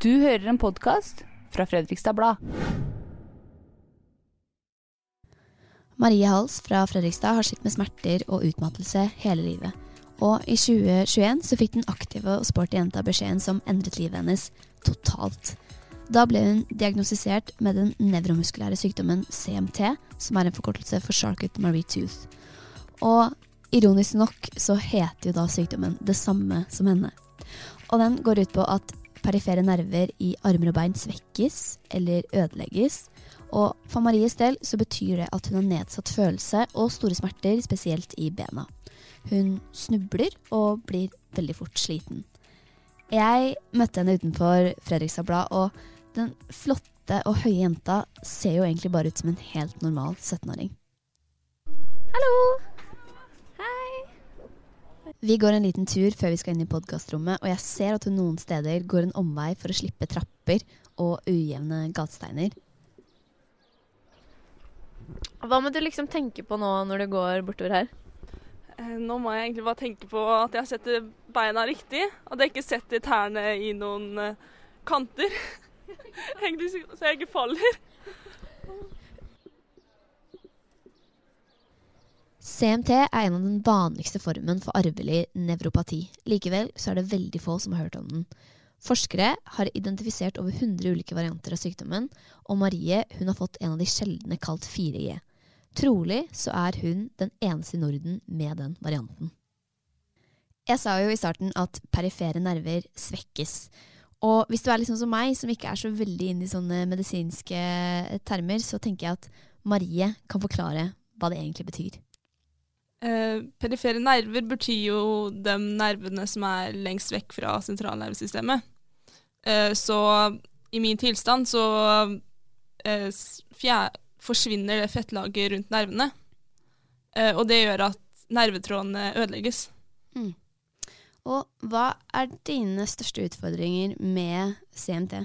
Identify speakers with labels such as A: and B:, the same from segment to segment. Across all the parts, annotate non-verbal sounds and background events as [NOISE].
A: Du hører en podkast fra Fredrikstad Blad.
B: Marie Hals fra Fredrikstad har slitt med smerter og utmattelse hele livet. Og i 2021 så fikk den aktive og sporty jenta beskjeden som endret livet hennes totalt. Da ble hun diagnostisert med den nevromuskulære sykdommen CMT, som er en forkortelse for Charcot Marie Tooth. Og ironisk nok så heter jo da sykdommen det samme som henne. Og den går ut på at perifere nerver i armer og bein svekkes eller ødelegges. Og for Maries del så betyr det at hun har nedsatt følelse og store smerter, spesielt i bena. Hun snubler og blir veldig fort sliten. Jeg møtte henne utenfor Fredrikstad Blad, og den flotte og høye jenta ser jo egentlig bare ut som en helt normal 17-åring. Vi går en liten tur før vi skal inn i podkastrommet, og jeg ser at hun noen steder går en omvei for å slippe trapper og ujevne gatesteiner.
C: Hva må du liksom tenke på nå når du går bortover her?
D: Eh, Nå må jeg egentlig bare tenke på at jeg setter beina riktig. At jeg ikke setter tærne i noen eh, kanter. [LAUGHS] så jeg ikke faller.
B: CMT er en av den vanligste formen for arvelig nevropati. Likevel så er det veldig få som har hørt om den. Forskere har identifisert over 100 ulike varianter av sykdommen, og Marie hun har fått en av de sjeldne kalt 4G. Trolig så er hun den eneste i Norden med den varianten. Jeg sa jo i starten at perifere nerver svekkes. Og hvis du er liksom som meg, som ikke er så veldig inne i sånne medisinske termer, så tenker jeg at Marie kan forklare hva det egentlig betyr.
D: Eh, perifere nerver betyr jo de nervene som er lengst vekk fra sentralnervesystemet. Eh, så i min tilstand så eh, forsvinner det fettlaget rundt nervene. Eh, og det gjør at nervetrådene ødelegges.
B: Og hva er dine største utfordringer med CMT?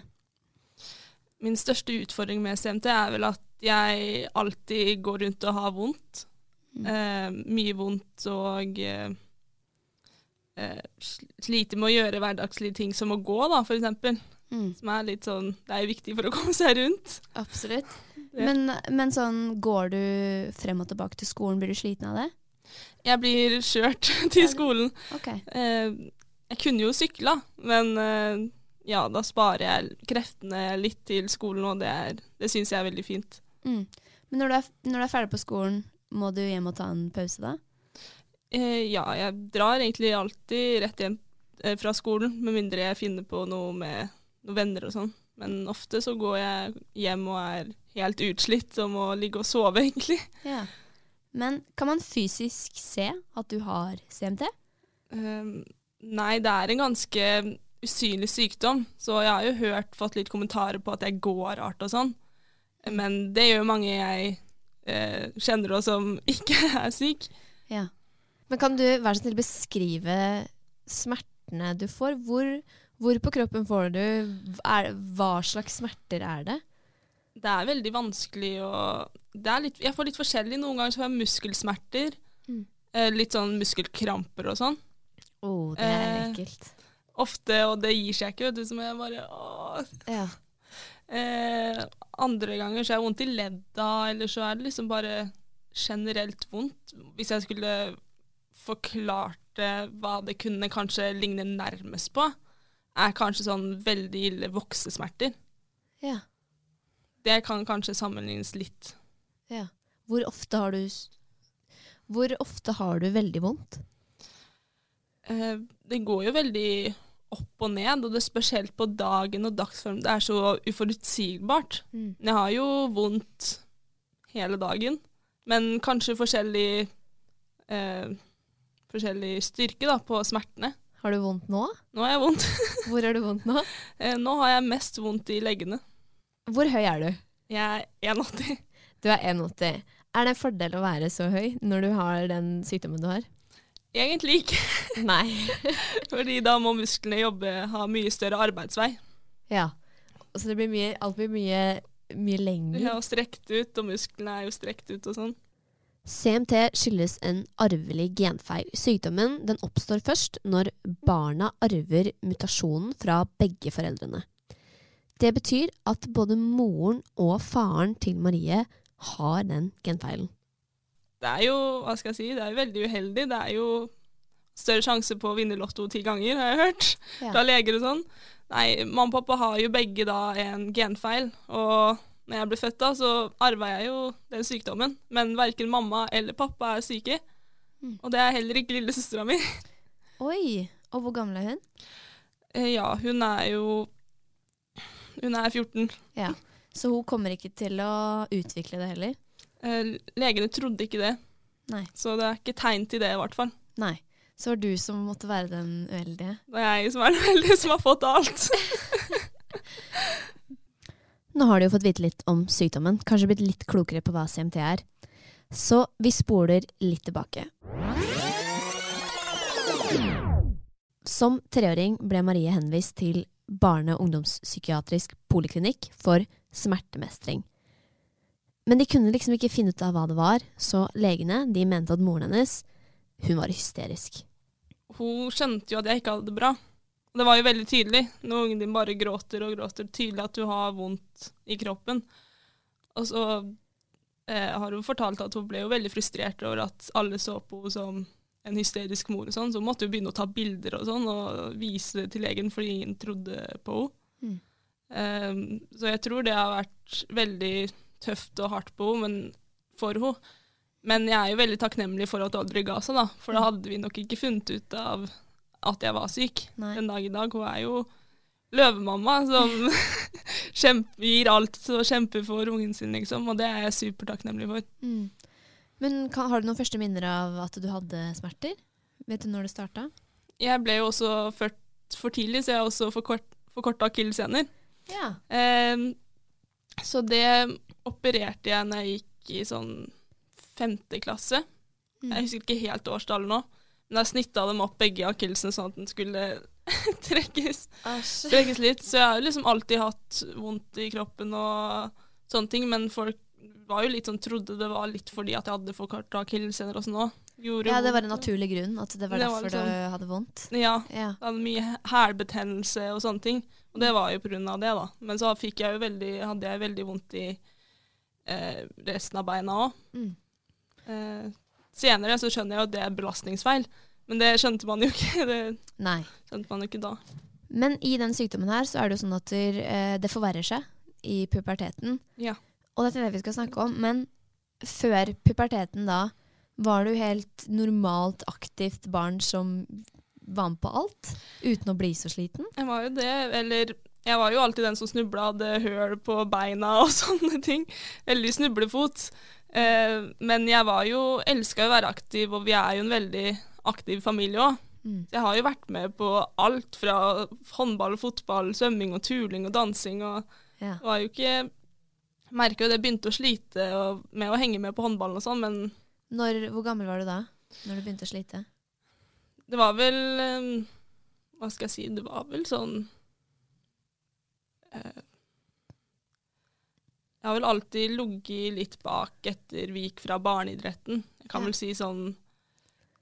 D: Min største utfordring med CMT er vel at jeg alltid går rundt og har vondt. Eh, mye vondt og eh, eh, sliter med å gjøre hverdagslige ting som å gå, da, for eksempel.
B: Mm.
D: Som er litt sånn Det er jo viktig for å komme seg rundt.
B: Absolutt. [LAUGHS] Men, men sånn, går du frem og tilbake til skolen, blir du sliten av det?
D: Jeg blir kjørt [LAUGHS] til skolen.
B: Okay.
D: Eh, jeg kunne jo sykla, men eh, ja, da sparer jeg kreftene litt til skolen, og det, er- det syns jeg er veldig fint.
B: Mm. Men når du, er, når du er ferdig på skolen, må du hjem og ta en pause da?
D: Eh, ja, jeg drar egentlig alltid rett hjem eh, fra skolen, med mindre jeg finner på noe med noen venner og sånn. Men ofte så går jeg hjem og er helt utslitt og må ligge og sove, [LAUGHS] egentlig.
B: Ja. Men kan man fysisk se at du har CMT?
D: Eh, nei, det er en ganske usynlig sykdom, så jeg har jo hørt, fått litt kommentarer på at jeg går rart og sånn. Men det gjør mange jeg eh, kjenner og som [LAUGHS] ikke er syk.
B: Ja. Men kan du være så snill beskrive smertene du får? Hvor, hvor på kroppen får du? Er, hva slags smerter er det?
D: Det er veldig vanskelig å litt, Jeg får litt forskjellig. Noen ganger så får jeg muskelsmerter.
B: Mm.
D: Eh, litt sånn muskelkramper og sånn.
B: Å, det er
D: Eh,
B: ekkelt.
D: Ofte, og det gir seg ikke, vet du, så må jeg bare åh.
B: Ja.
D: Eh, andre ganger så har jeg vondt i ledda, eller så er det liksom bare generelt vondt. Hvis jeg skulle forklart det, hva det kunne kanskje ligne nærmest på, er kanskje sånn veldig ille voksesmerter.
B: ja.
D: Det kan kanskje sammenlignes litt.
B: Ja. Hvor ofte har du Hvor ofte har du veldig vondt?
D: Eh, det går jo veldig opp og ned, og det er spesielt på dagen og dagsform. Det er så uforutsigbart.
B: Mm.
D: Jeg har jo vondt hele dagen, men kanskje forskjellig eh, forskjellig styrke da, på smertene.
E: Har du vondt nå?
D: Nå har jeg vondt. [LAUGHS]
E: Hvor har du vondt nå?
D: Eh, nå har jeg mest vondt i leggene.
E: Hvor høy er du?
D: Jeg er 1,80.
E: Du er 1,80. Er det en fordel å være så høy når du har den sykdommen du har?
D: Egentlig ikke. [LAUGHS]
E: Nei.
D: Fordi da må musklene jobbe, ha mye større arbeidsvei.
E: Ja. Så det blir mye, alt blir mye, mye lenger.
D: Ja, og strekt ut, og musklene er jo strekt ut og sånn.
B: CMT skyldes en arvelig genfeil. Sykdommen den oppstår først når barna arver mutasjonen fra begge foreldrene. Det betyr at både moren og faren til Marie har den genfeilen.
D: Det er jo, hva skal jeg si, det er veldig uheldig. Det er jo større sjanse på å vinne Lotto ti ganger, har jeg hørt.
E: Ja.
D: Fra leger og sånn. Nei, mamma og pappa har jo begge da en genfeil. Og når jeg ble født da, så arva jeg jo den sykdommen. Men verken mamma eller pappa er syke. Og det er heller ikke lillesøstera mi.
E: Oi. Og hvor gammel er hun?
D: Eh, Ja, hun er jo Hun er 14.
E: Ja. Så hun kommer ikke til å utvikle det heller?
D: Eh, Legene trodde ikke det.
E: Nei.
D: Så det er ikke tegn til det, i hvert fall.
E: Nei. Så var du som måtte være den uheldige?
D: Det er jeg som er den uheldige, som har fått alt. [LAUGHS]
B: Nå har du jo fått vite litt om sykdommen, kanskje blitt litt klokere på hva CMT er. Så vi spoler litt tilbake. Som treåring ble Marie henvist til barne- og ungdomspsykiatrisk poliklinikk for smertemestring. Men de kunne liksom ikke finne ut av hva det var, så legene de mente at moren hennes hun var hysterisk.
D: Hun skjønte jo at jeg ikke hadde det bra. Det var jo veldig tydelig når ungen din bare gråter og gråter. Tydelig at du har vondt i kroppen. Og så eh, har hun fortalt at hun ble jo veldig frustrert over at alle så på henne som en hysterisk mor og sånn, så hun måtte jo begynne å ta bilder og sånn og vise det til legen fordi ingen trodde på henne.
E: Mm.
D: Um, så jeg tror det har vært veldig tøft og hardt på henne, men for henne. Men jeg er jo veldig takknemlig for at hun aldri ga seg, da. For da hadde vi nok ikke funnet ut av at jeg var syk
E: Nei.
D: den dag i dag. Hun er jo løvemamma som [LAUGHS] kjemper, gir alt og kjemper for ungen sin, liksom. Og det er jeg supertakknemlig for.
E: Mm. Men kan, har du noen første minner av at du hadde smerter? Vet du når det starta?
D: Jeg ble jo også født for tidlig, så jeg har også forkort, forkorta akillessener.
E: Ja.
D: Eh, så det opererte jeg når jeg gikk i sånn femte klasse.
E: Mm.
D: Jeg husker ikke helt årstallet nå, men jeg snitta dem opp begge akillesene sånn at den skulle [LAUGHS] trekkes, trekkes litt. Så jeg har liksom alltid hatt vondt i kroppen og sånne ting, men folk var jo litt sånn, trodde det var litt fordi at jeg hadde forkorta akillessener og sånn òg.
E: Ja, det var en naturlig grunn. At det var
D: Det var
E: derfor
D: liksom-
E: du hadde vondt.
D: Ja.
E: Ja.
D: Jeg hadde mye hælbetennelse og sånne ting. Og det var jo av det, da. Men så jeg veldig, hadde jeg veldig vondt i eh, resten av beina òg.
E: Mm.
D: Eh, senere så skjønner jeg jo at det er belastningsfeil, men det skjønte man jo ikke. [LAUGHS] Det
E: Nei.
D: skjønte man jo ikke da.
E: Men i den sykdommen her så er det jo sånn at der, eh, det forverrer seg i puberteten.
D: Ja.
E: Og dette er det vi skal snakke om. Men før puberteten da, var du helt normalt aktivt barn som var med på alt? Uten å bli så sliten?
D: Jeg var jo det, eller jeg var jo alltid den som snubla, hadde høl på beina og [LAUGHS] sånne ting. Veldig snublefot. Eh, men jeg var jo, elska å være aktiv, og vi er jo en veldig aktiv familie òg.
E: Mm.
D: Jeg har jo vært med på alt fra håndball, fotball, svømming og turling og dansing. og
E: Ja.
D: var jo ikke Merker jo det begynte å slite med å henge med på håndballen og sånn, men
E: Når, hvor gammel var du da? Når du begynte å slite?
D: det var vel eh, Hva skal jeg si Det var vel sånn eh, Jeg har vel alltid ligget litt bak etter vi gikk fra barneidretten. Jeg kan
E: Ja.
D: vel si sånn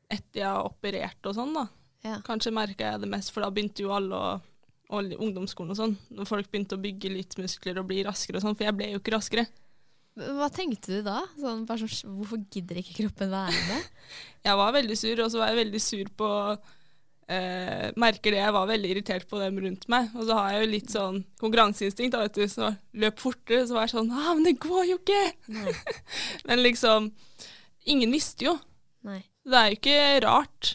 D: etter jeg har operert og sånn, da.
E: Ja.
D: Kanskje merka jeg det mest, for da begynte jo alle å og ungdomsskolen og sånn, når folk begynte å bygge litt muskler og bli raskere og sånn, for jeg ble jo ikke raskere.
E: Hva tenkte du da? Sånn, sånn, hvorfor gidder ikke kroppen være med? [LAUGHS]
D: Jeg var veldig sur, og så var jeg veldig sur på eh, Merker det, jeg var veldig irritert på dem rundt meg. Og så har jeg jo litt sånn konkurranseinstinkt, da, vet du. Så løp fortere, så var jeg sånn ah, men det går jo ikke! [LAUGHS] Men liksom Ingen visste jo.
E: Nei.
D: Det er jo ikke rart,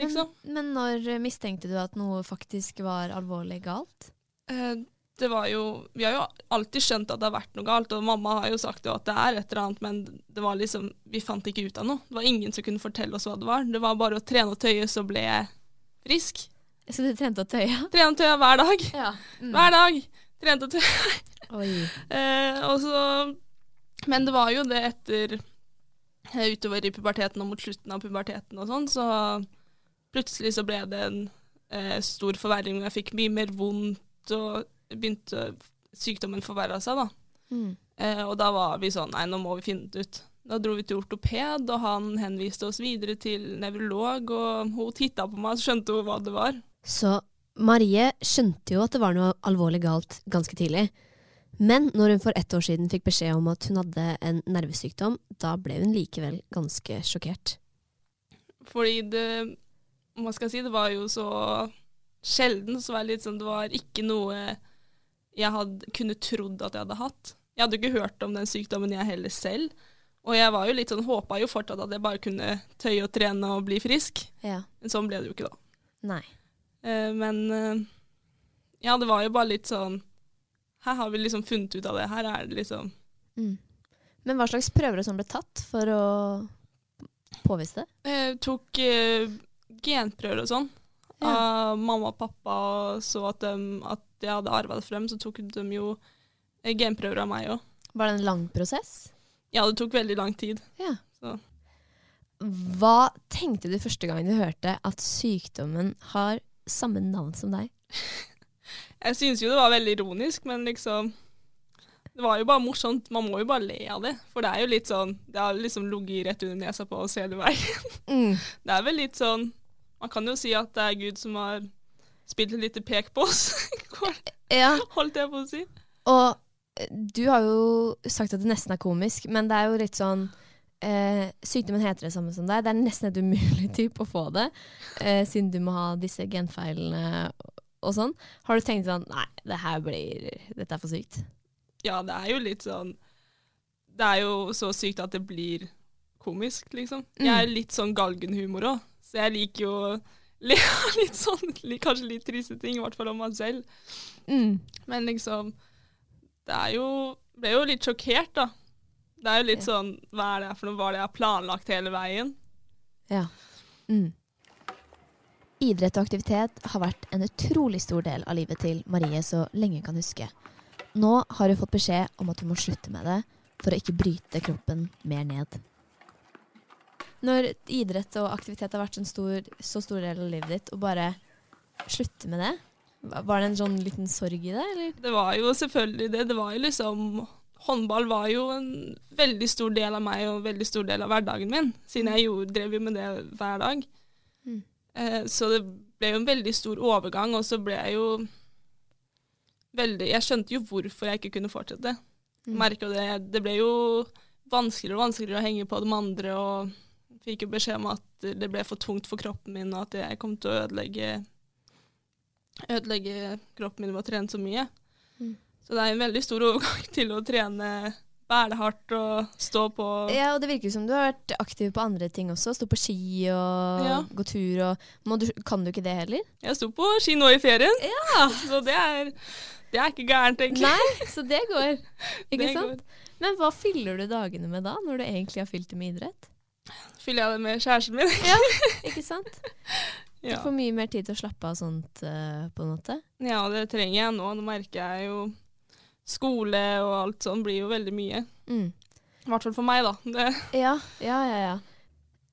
D: liksom.
E: Men, men når mistenkte du at noe faktisk var alvorlig galt?
D: Eh, det var jo Vi har jo alltid skjønt at det har vært noe galt, og mamma har jo sagt jo at det er et eller annet, men det var liksom Vi fant ikke ut av noe. Det var ingen som kunne fortelle oss hva det var. Det var bare å trene og tøye, så ble jeg frisk.
E: Så du trente og tøya?
D: Trene og tøya hver dag.
E: Ja. Mm.
D: Hver dag. Trente og tøya.
E: Oi. [LAUGHS]
D: Eh, og så, men det var jo det etter eh, utover i puberteten og mot slutten av puberteten og sånn, så plutselig så ble det en eh, stor forverring. og Jeg fikk mye mer vondt, og begynte sykdommen forverra seg, da.
E: Mm.
D: Eh, og da var vi sånn, nei, nå må vi finne det ut. Da dro vi til ortoped, og han henviste oss videre til nevrolog, og hun titta på meg, så skjønte hun hva det var.
E: Så Marie skjønte jo at det var noe alvorlig galt ganske tidlig. Men når hun for ett år siden fikk beskjed om at hun hadde en nervesykdom, da ble hun likevel ganske sjokkert.
D: Fordi det Hva skal jeg si, det var jo så sjelden, så var det litt sånn Det var ikke noe jeg hadde, kunne trodd at jeg hadde hatt. Jeg hadde ikke hørt om den sykdommen jeg heller selv. Og jeg var jo litt sånn, håpa jo fortsatt at jeg bare kunne tøye og trene og bli frisk.
E: Ja.
D: Men sånn ble det jo ikke, da.
E: Nei.
D: Eh, men eh, ja, det var jo bare litt sånn Her har vi liksom funnet ut av det. Her er det liksom
E: Mm. Men hva slags prøver sånn ble tatt for å påvise det?
D: eh, Tok eh, genprøver og sånn. Av mamma og pappa så at, de, at jeg hadde arva det frem, så tok de jo genprøver av meg òg.
E: Var det en lang prosess?
D: Ja, det tok veldig lang tid.
E: Ja.
D: Så.
E: Hva tenkte du første gang du hørte at sykdommen har samme navn som deg? [LAUGHS]
D: Jeg synes jo det var veldig ironisk, men liksom Det var jo bare morsomt. Man må jo bare le av det. For det er jo litt sånn Det har liksom ligget rett under nesa på oss hele veien.
E: Mm. [LAUGHS]
D: Det er vel litt sånn Man kan jo si at det er Gud som har spilt et lite pek på oss. [LAUGHS]
E: Ja.
D: Holdt jeg på å si.
E: Og eh, du har jo sagt at det nesten er komisk, men det er jo litt sånn eh, Sykdommen heter det samme som deg. Det er nesten et umulig [LAUGHS] type å få det, eh, siden du må ha disse genfeilene og sånn. Har du tenkt sånn Nei, det her blir Dette er for sykt.
D: Ja, det er jo litt sånn Det er jo så sykt at det blir komisk, liksom. Jeg er litt sånn galgenhumor òg, så jeg liker jo å le av litt sånn Kanskje litt triste ting, i hvert fall om meg selv.
E: Mm.
D: Men liksom Det er jo Ble jo litt sjokkert, da. Det er jo litt sånn Hva er det for noe? Hva er det jeg har planlagt hele veien?
E: Ja. Mm. Idrett og aktivitet har vært en utrolig stor del av livet til Marie så lenge hun kan huske. Nå har hun fått beskjed om at hun må slutte med det for å ikke bryte kroppen mer ned. Når idrett og aktivitet har vært en stor, så stor del av livet ditt, og bare slutte med det, var det en sånn liten sorg i det, eller?
D: Det var jo selvfølgelig det. Det var jo liksom Håndball var jo en veldig stor del av meg og en veldig stor del av hverdagen min, siden jeg gjorde, drev jo med det hver dag.
E: Mm.
D: Eh, så det ble jo en veldig stor overgang, og så ble jeg jo veldig Jeg skjønte jo hvorfor jeg ikke kunne fortsette.
E: Mm.
D: Merka det. Det ble jo vanskeligere og vanskeligere å henge på de andre, og fikk jo beskjed om at det ble for tungt for kroppen min, og at jeg kom til å ødelegge ødelegge kroppen min ved å trene så mye.
E: Mm.
D: Så det er en veldig stor overgang [LAUGHS] til å trene bælehardt og stå på
E: Ja, og det virker som du har vært aktiv på andre ting også. Stå på ski og
D: Ja.
E: gå tur og du, Kan du ikke det heller?
D: Jeg sto på ski nå i ferien, så det er, det er ikke gærent, egentlig.
E: Nei, så det går. [LAUGHS] Ikke
D: Det
E: sant? Men hva fyller du dagene med da, når du egentlig har fylt det med idrett?
D: Fyller jeg det med kjæresten min?
E: Ja, [LAUGHS] ikke sant? Du får mye mer tid til å slappe av sånt, uh, på en måte.
D: ja, det trenger jeg nå. Nå merker jeg jo Skole og alt sånn blir jo veldig mye.
E: Mm.
D: I hvert fall for meg, da. Det,
E: Ja, ja, ja, ja.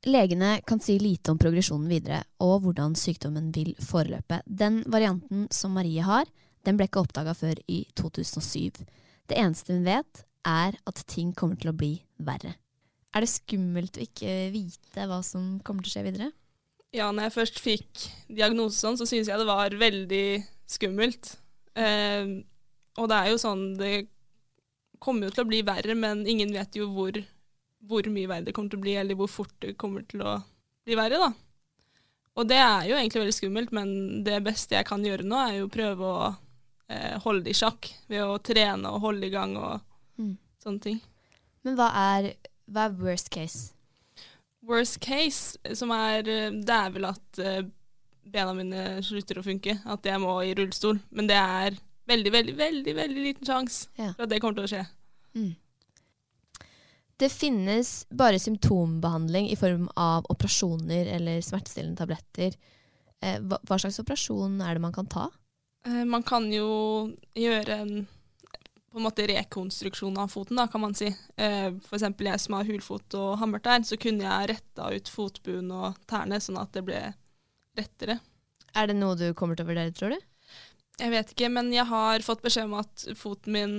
E: Legene kan si lite om progresjonen videre, og hvordan sykdommen vil foreløpe. Den varianten som Marie har, den ble ikke oppdaga før i 2007. Det eneste hun vet, er at ting kommer til å bli verre. Er det skummelt å ikke vite hva som kommer til å skje videre?
D: ja, når jeg først fikk diagnose sånn, så syntes jeg det var veldig skummelt. Eh, og det er jo sånn Det kommer jo til å bli verre, men ingen vet jo hvor, hvor mye verre det kommer til å bli, eller hvor fort det kommer til å bli verre, da. Og det er jo egentlig veldig skummelt, men det beste jeg kan gjøre nå, er jo å prøve å eh, holde det i sjakk ved å trene og holde i gang og
E: Mm.
D: sånne ting.
E: Men hva er, hva er worst case?
D: Worst case, som er eh, Det er vel at eh, bena mine slutter å funke. At jeg må i rullestol. Men det er veldig, veldig, veldig veldig liten sjanse
E: Ja.
D: for at det kommer til å skje.
E: Mm. Det finnes bare symptombehandling i form av operasjoner eller smertestillende tabletter Eh, hva, slags operasjon er det man kan ta?
D: Eh, man kan jo gjøre en på en måte rekonstruksjon av foten, da, kan man si. Eh, eksempel jeg som har hulfot og hammertær, så kunne jeg retta ut fotbuen og tærne sånn at det ble rettere.
E: Er det noe du kommer til å vurdere, tror du?
D: Jeg vet ikke, men jeg har fått beskjed om at foten min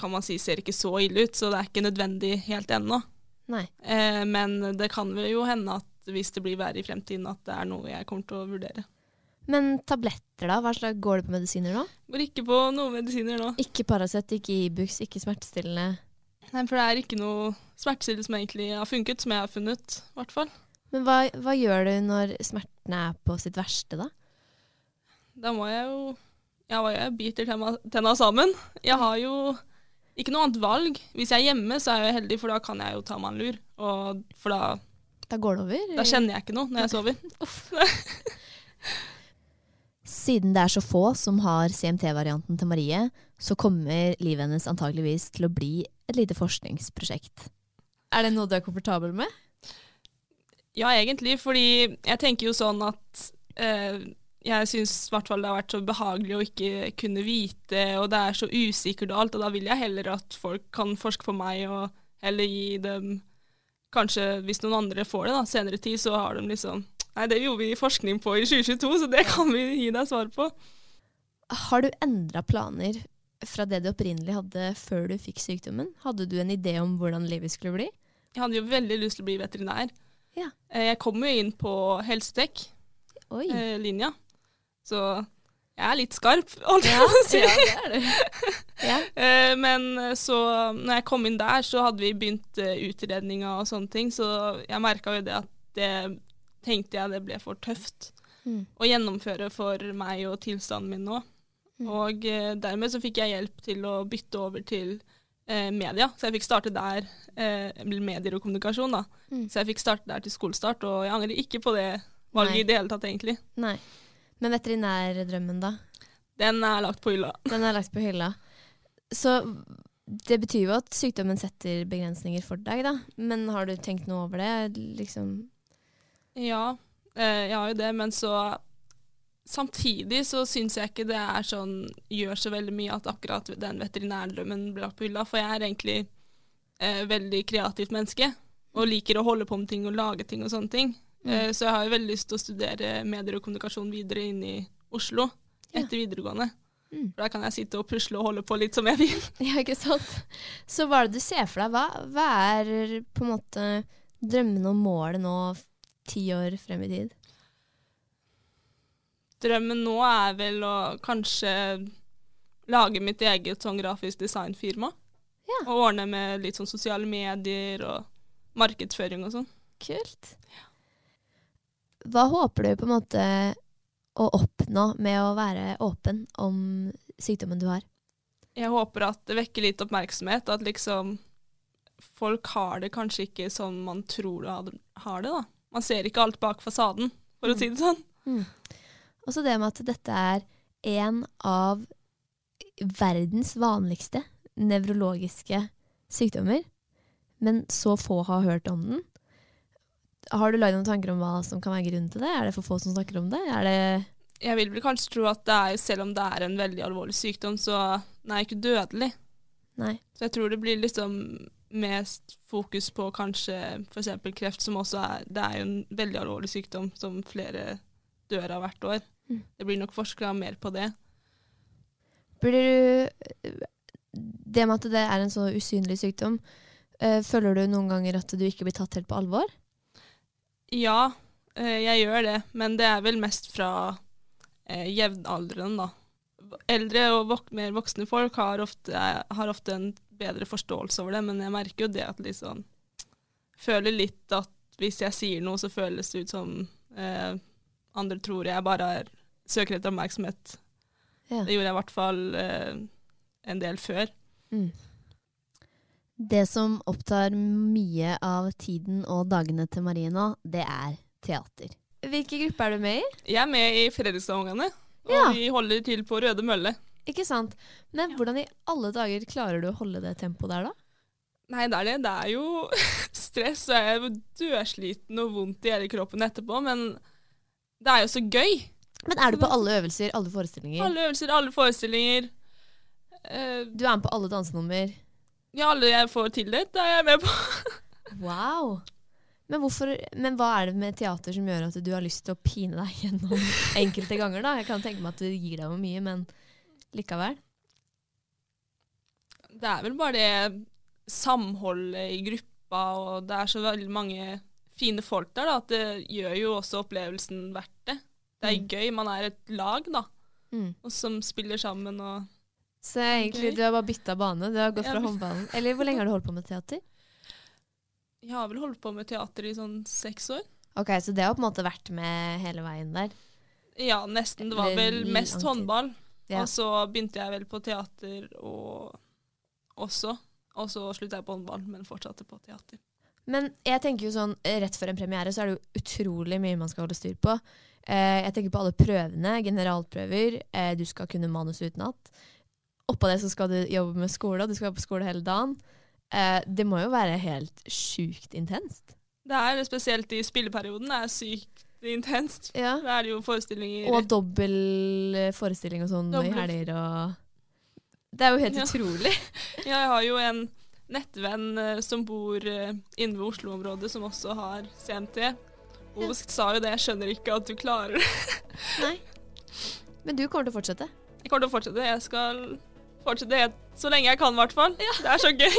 D: kan man si ser ikke så ille ut, så det er ikke nødvendig helt ennå. Eh, men det kan vel jo hende at hvis det blir verre i fremtiden, at det er noe jeg kommer til å vurdere.
E: Men tabletter, da? Hva slags Går du på medisiner nå?
D: Går ikke på noen medisiner nå.
E: Ikke Paracet, ikke Ibux, ikke smertestillende?
D: Nei, for det er ikke noe smertestillende som egentlig har funket, som jeg har funnet, i hvert fall.
E: Men hva, hva gjør du når smertene er på sitt verste, da?
D: Da må jeg jo Ja, hva gjør jeg? Biter tenna, tenna sammen. Jeg har jo ikke noe annet valg. Hvis jeg er hjemme, så er jeg heldig, for da kan jeg jo ta meg en lur. Og for da
E: Da går det over?
D: Da kjenner jeg ikke noe når jeg sover. [LAUGHS] [LAUGHS]
E: Siden det er så få som har CMT-varianten til Marie, så kommer livet hennes antageligvis til å bli et lite forskningsprosjekt. Er det noe du er komfortabel med?
D: Ja, egentlig, fordi jeg tenker jo sånn at eh, jeg syns i hvert fall det har vært så behagelig å ikke kunne vite, og det er så usikkert og alt, og da vil jeg heller at folk kan forske på meg, og heller gi dem Kanskje hvis noen andre får det da, senere tid, så har de liksom Nei, det gjorde vi forskning på i 2022, så det kan vi gi deg svar på.
E: Har du endra planer fra det du opprinnelig hadde før du fikk sykdommen? Hadde du en idé om hvordan livet skulle bli?
D: Jeg hadde jo veldig lyst til å bli veterinær.
E: Ja.
D: Eh, Jeg kom jo inn på helsetek-linja, så jeg er litt skarp, [LAUGHS] holdt jeg på å si.
E: ja, det er det. [LAUGHS] Ja.
D: Eh, Men så når jeg kom inn der, så hadde vi begynt eh, utredninga og sånne ting, så jeg merka jo det at det tenkte jeg det ble for tøft
E: Mm.
D: å gjennomføre for meg og tilstanden min nå. Og eh, dermed så fikk jeg hjelp til å bytte over til eh, media, så jeg fikk starte der, eh, medier og kommunikasjon, da.
E: Mm.
D: Så jeg fikk starte der til skolestart, og jeg angrer ikke på det valget
E: Nei.
D: i det hele tatt, egentlig.
E: Nei. Men veterinærdrømmen, da?
D: Den er lagt på hylla.
E: Den er lagt på hylla. Så det betyr jo at sykdommen setter begrensninger for deg, da. Men har du tenkt noe over det? Liksom
D: Ja, eh, jeg har jo det, men så Samtidig så syns jeg ikke det er sånn gjør så veldig mye at akkurat den veterinærdrømmen blir lagt på hylla, for jeg er egentlig eh, veldig kreativt menneske og liker å holde på med ting og lage ting og sånne ting. Eh, så jeg har jo veldig lyst til å studere medier og kommunikasjon videre inn i Oslo etter videregående.
E: Mm.
D: For der kan jeg sitte og pusle og holde på litt som jeg vil. [LAUGHS]
E: Ja, ikke sant? Så hva er det du ser for deg? Hva, hva er på en måte drømmene og målet nå ti år frem i tid?
D: Drømmen nå er vel å kanskje lage mitt eget sånn grafisk designfirma.
E: Ja.
D: Og ordne med litt sånn sosiale medier og markedsføring og sånn.
E: Kult. Hva håper du på en måte å oppnå med å være åpen om sykdommen du har?
D: Jeg håper at det vekker litt oppmerksomhet, at liksom folk har det kanskje ikke som man tror de har det, da. Man ser ikke alt bak fasaden, for å si det sånn.
E: Mm. Og så det med at dette er en av verdens vanligste nevrologiske sykdommer, men så få har hørt om den. Har du lagd noen tanker om hva som kan være grunnen til det? Er det for få som snakker om det? Er det
D: Jeg vil vel kanskje tro at det er, selv om det er en veldig alvorlig sykdom, så den er ikke dødelig.
E: Nei.
D: Så jeg tror det blir liksom mest fokus på kanskje f.eks. kreft, som også er Det er jo en veldig alvorlig sykdom som flere dør av hvert år.
E: Mm.
D: Det blir nok forska mer på det.
E: Blir du Det med at det er en så usynlig sykdom, eh, føler du noen ganger at du ikke blir tatt helt på alvor?
D: Ja, eh, jeg gjør det, men det er vel mest fra eh, jevnaldrende, da. Eldre og vok mer voksne folk har ofte, har ofte en bedre forståelse over det, men jeg merker jo det at liksom Føler litt at hvis jeg sier noe, så føles det ut som eh, andre tror jeg bare er, søker etter oppmerksomhet.
E: Ja.
D: Det gjorde jeg i hvert fall eh, en del før.
E: Mm. Det som opptar mye av tiden og dagene til Marie nå, det er teater. Hvilke grupper er du med i?
D: Jeg er med i Fredrikstad-ungene, og
E: Ja.
D: vi holder til på Røde Mølle.
E: Ikke sant? Men hvordan i alle dager klarer du å holde det tempoet der, da?
D: Nei, det er det. Det er jo [LAUGHS] stress, og jeg er dødsliten og vondt i hele kroppen etterpå, men Det er jo så gøy.
E: Men er du på alle øvelser, alle forestillinger?
D: Alle øvelser, alle forestillinger. Eh,
E: Du er med på alle dansenummer?
D: ja, alle jeg får tildelt, er jeg med på. [LAUGHS]
E: Wow! Men, hvorfor, men hva er det med teater som gjør at du har lyst til å pine deg gjennom [LAUGHS] enkelte ganger? da? Jeg kan tenke meg at det gir deg jo mye, men likevel.
D: Det er vel bare det samholdet i gruppa, og det er så veldig mange fine folk der, da, at det gjør jo også opplevelsen verdt det. Det er
E: Mm.
D: gøy. Man er et lag, da,
E: Mm.
D: og som spiller sammen og
E: Så egentlig
D: Gøy.
E: du har bare bytta bane? Du har gått fra
D: ja.
E: håndballen Eller hvor lenge har du holdt på med teater?
D: Jeg har vel holdt på med teater i sånn seks år.
E: Ok, Så det har på en måte vært med hele veien der?
D: Ja, nesten. Det var vel mest håndball.
E: Ja.
D: Og så begynte jeg vel på teater og også. Og så slutta jeg på håndball, men fortsatte på teater.
E: Men jeg tenker jo sånn, rett før en premiere så er det jo utrolig mye man skal holde styr på. Eh, jeg tenker på alle prøvene, generalprøver. Eh, du skal kunne manus utenat. Oppå det så skal du jobbe med skole, og du skal være på skole hele dagen. Eh, det må jo være helt sjukt intenst.
D: Det er spesielt i spilleperioden det er sykt intenst.
E: Ja.
D: Da er det jo forestillinger
E: Og dobbel eh, forestilling og sånn i helger og Det er jo helt
D: Ja.
E: utrolig. [LAUGHS]
D: Ja, jeg har jo en nettvenn eh, som bor eh, inne ved Oslo-området, som også har CMT. Og sa jo det, jeg skjønner ikke at du klarer det.
E: Nei. Men du kommer til å fortsette?
D: Jeg kommer til å fortsette. Jeg skal fortsette helt, så lenge jeg kan, i hvert fall. Det er så gøy.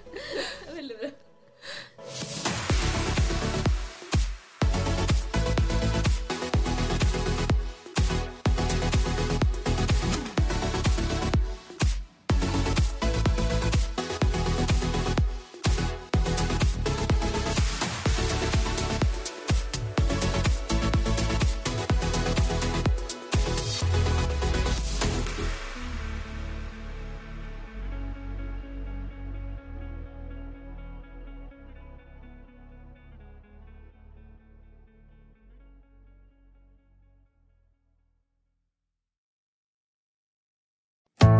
D: [LAUGHS]
E: Veldig bra.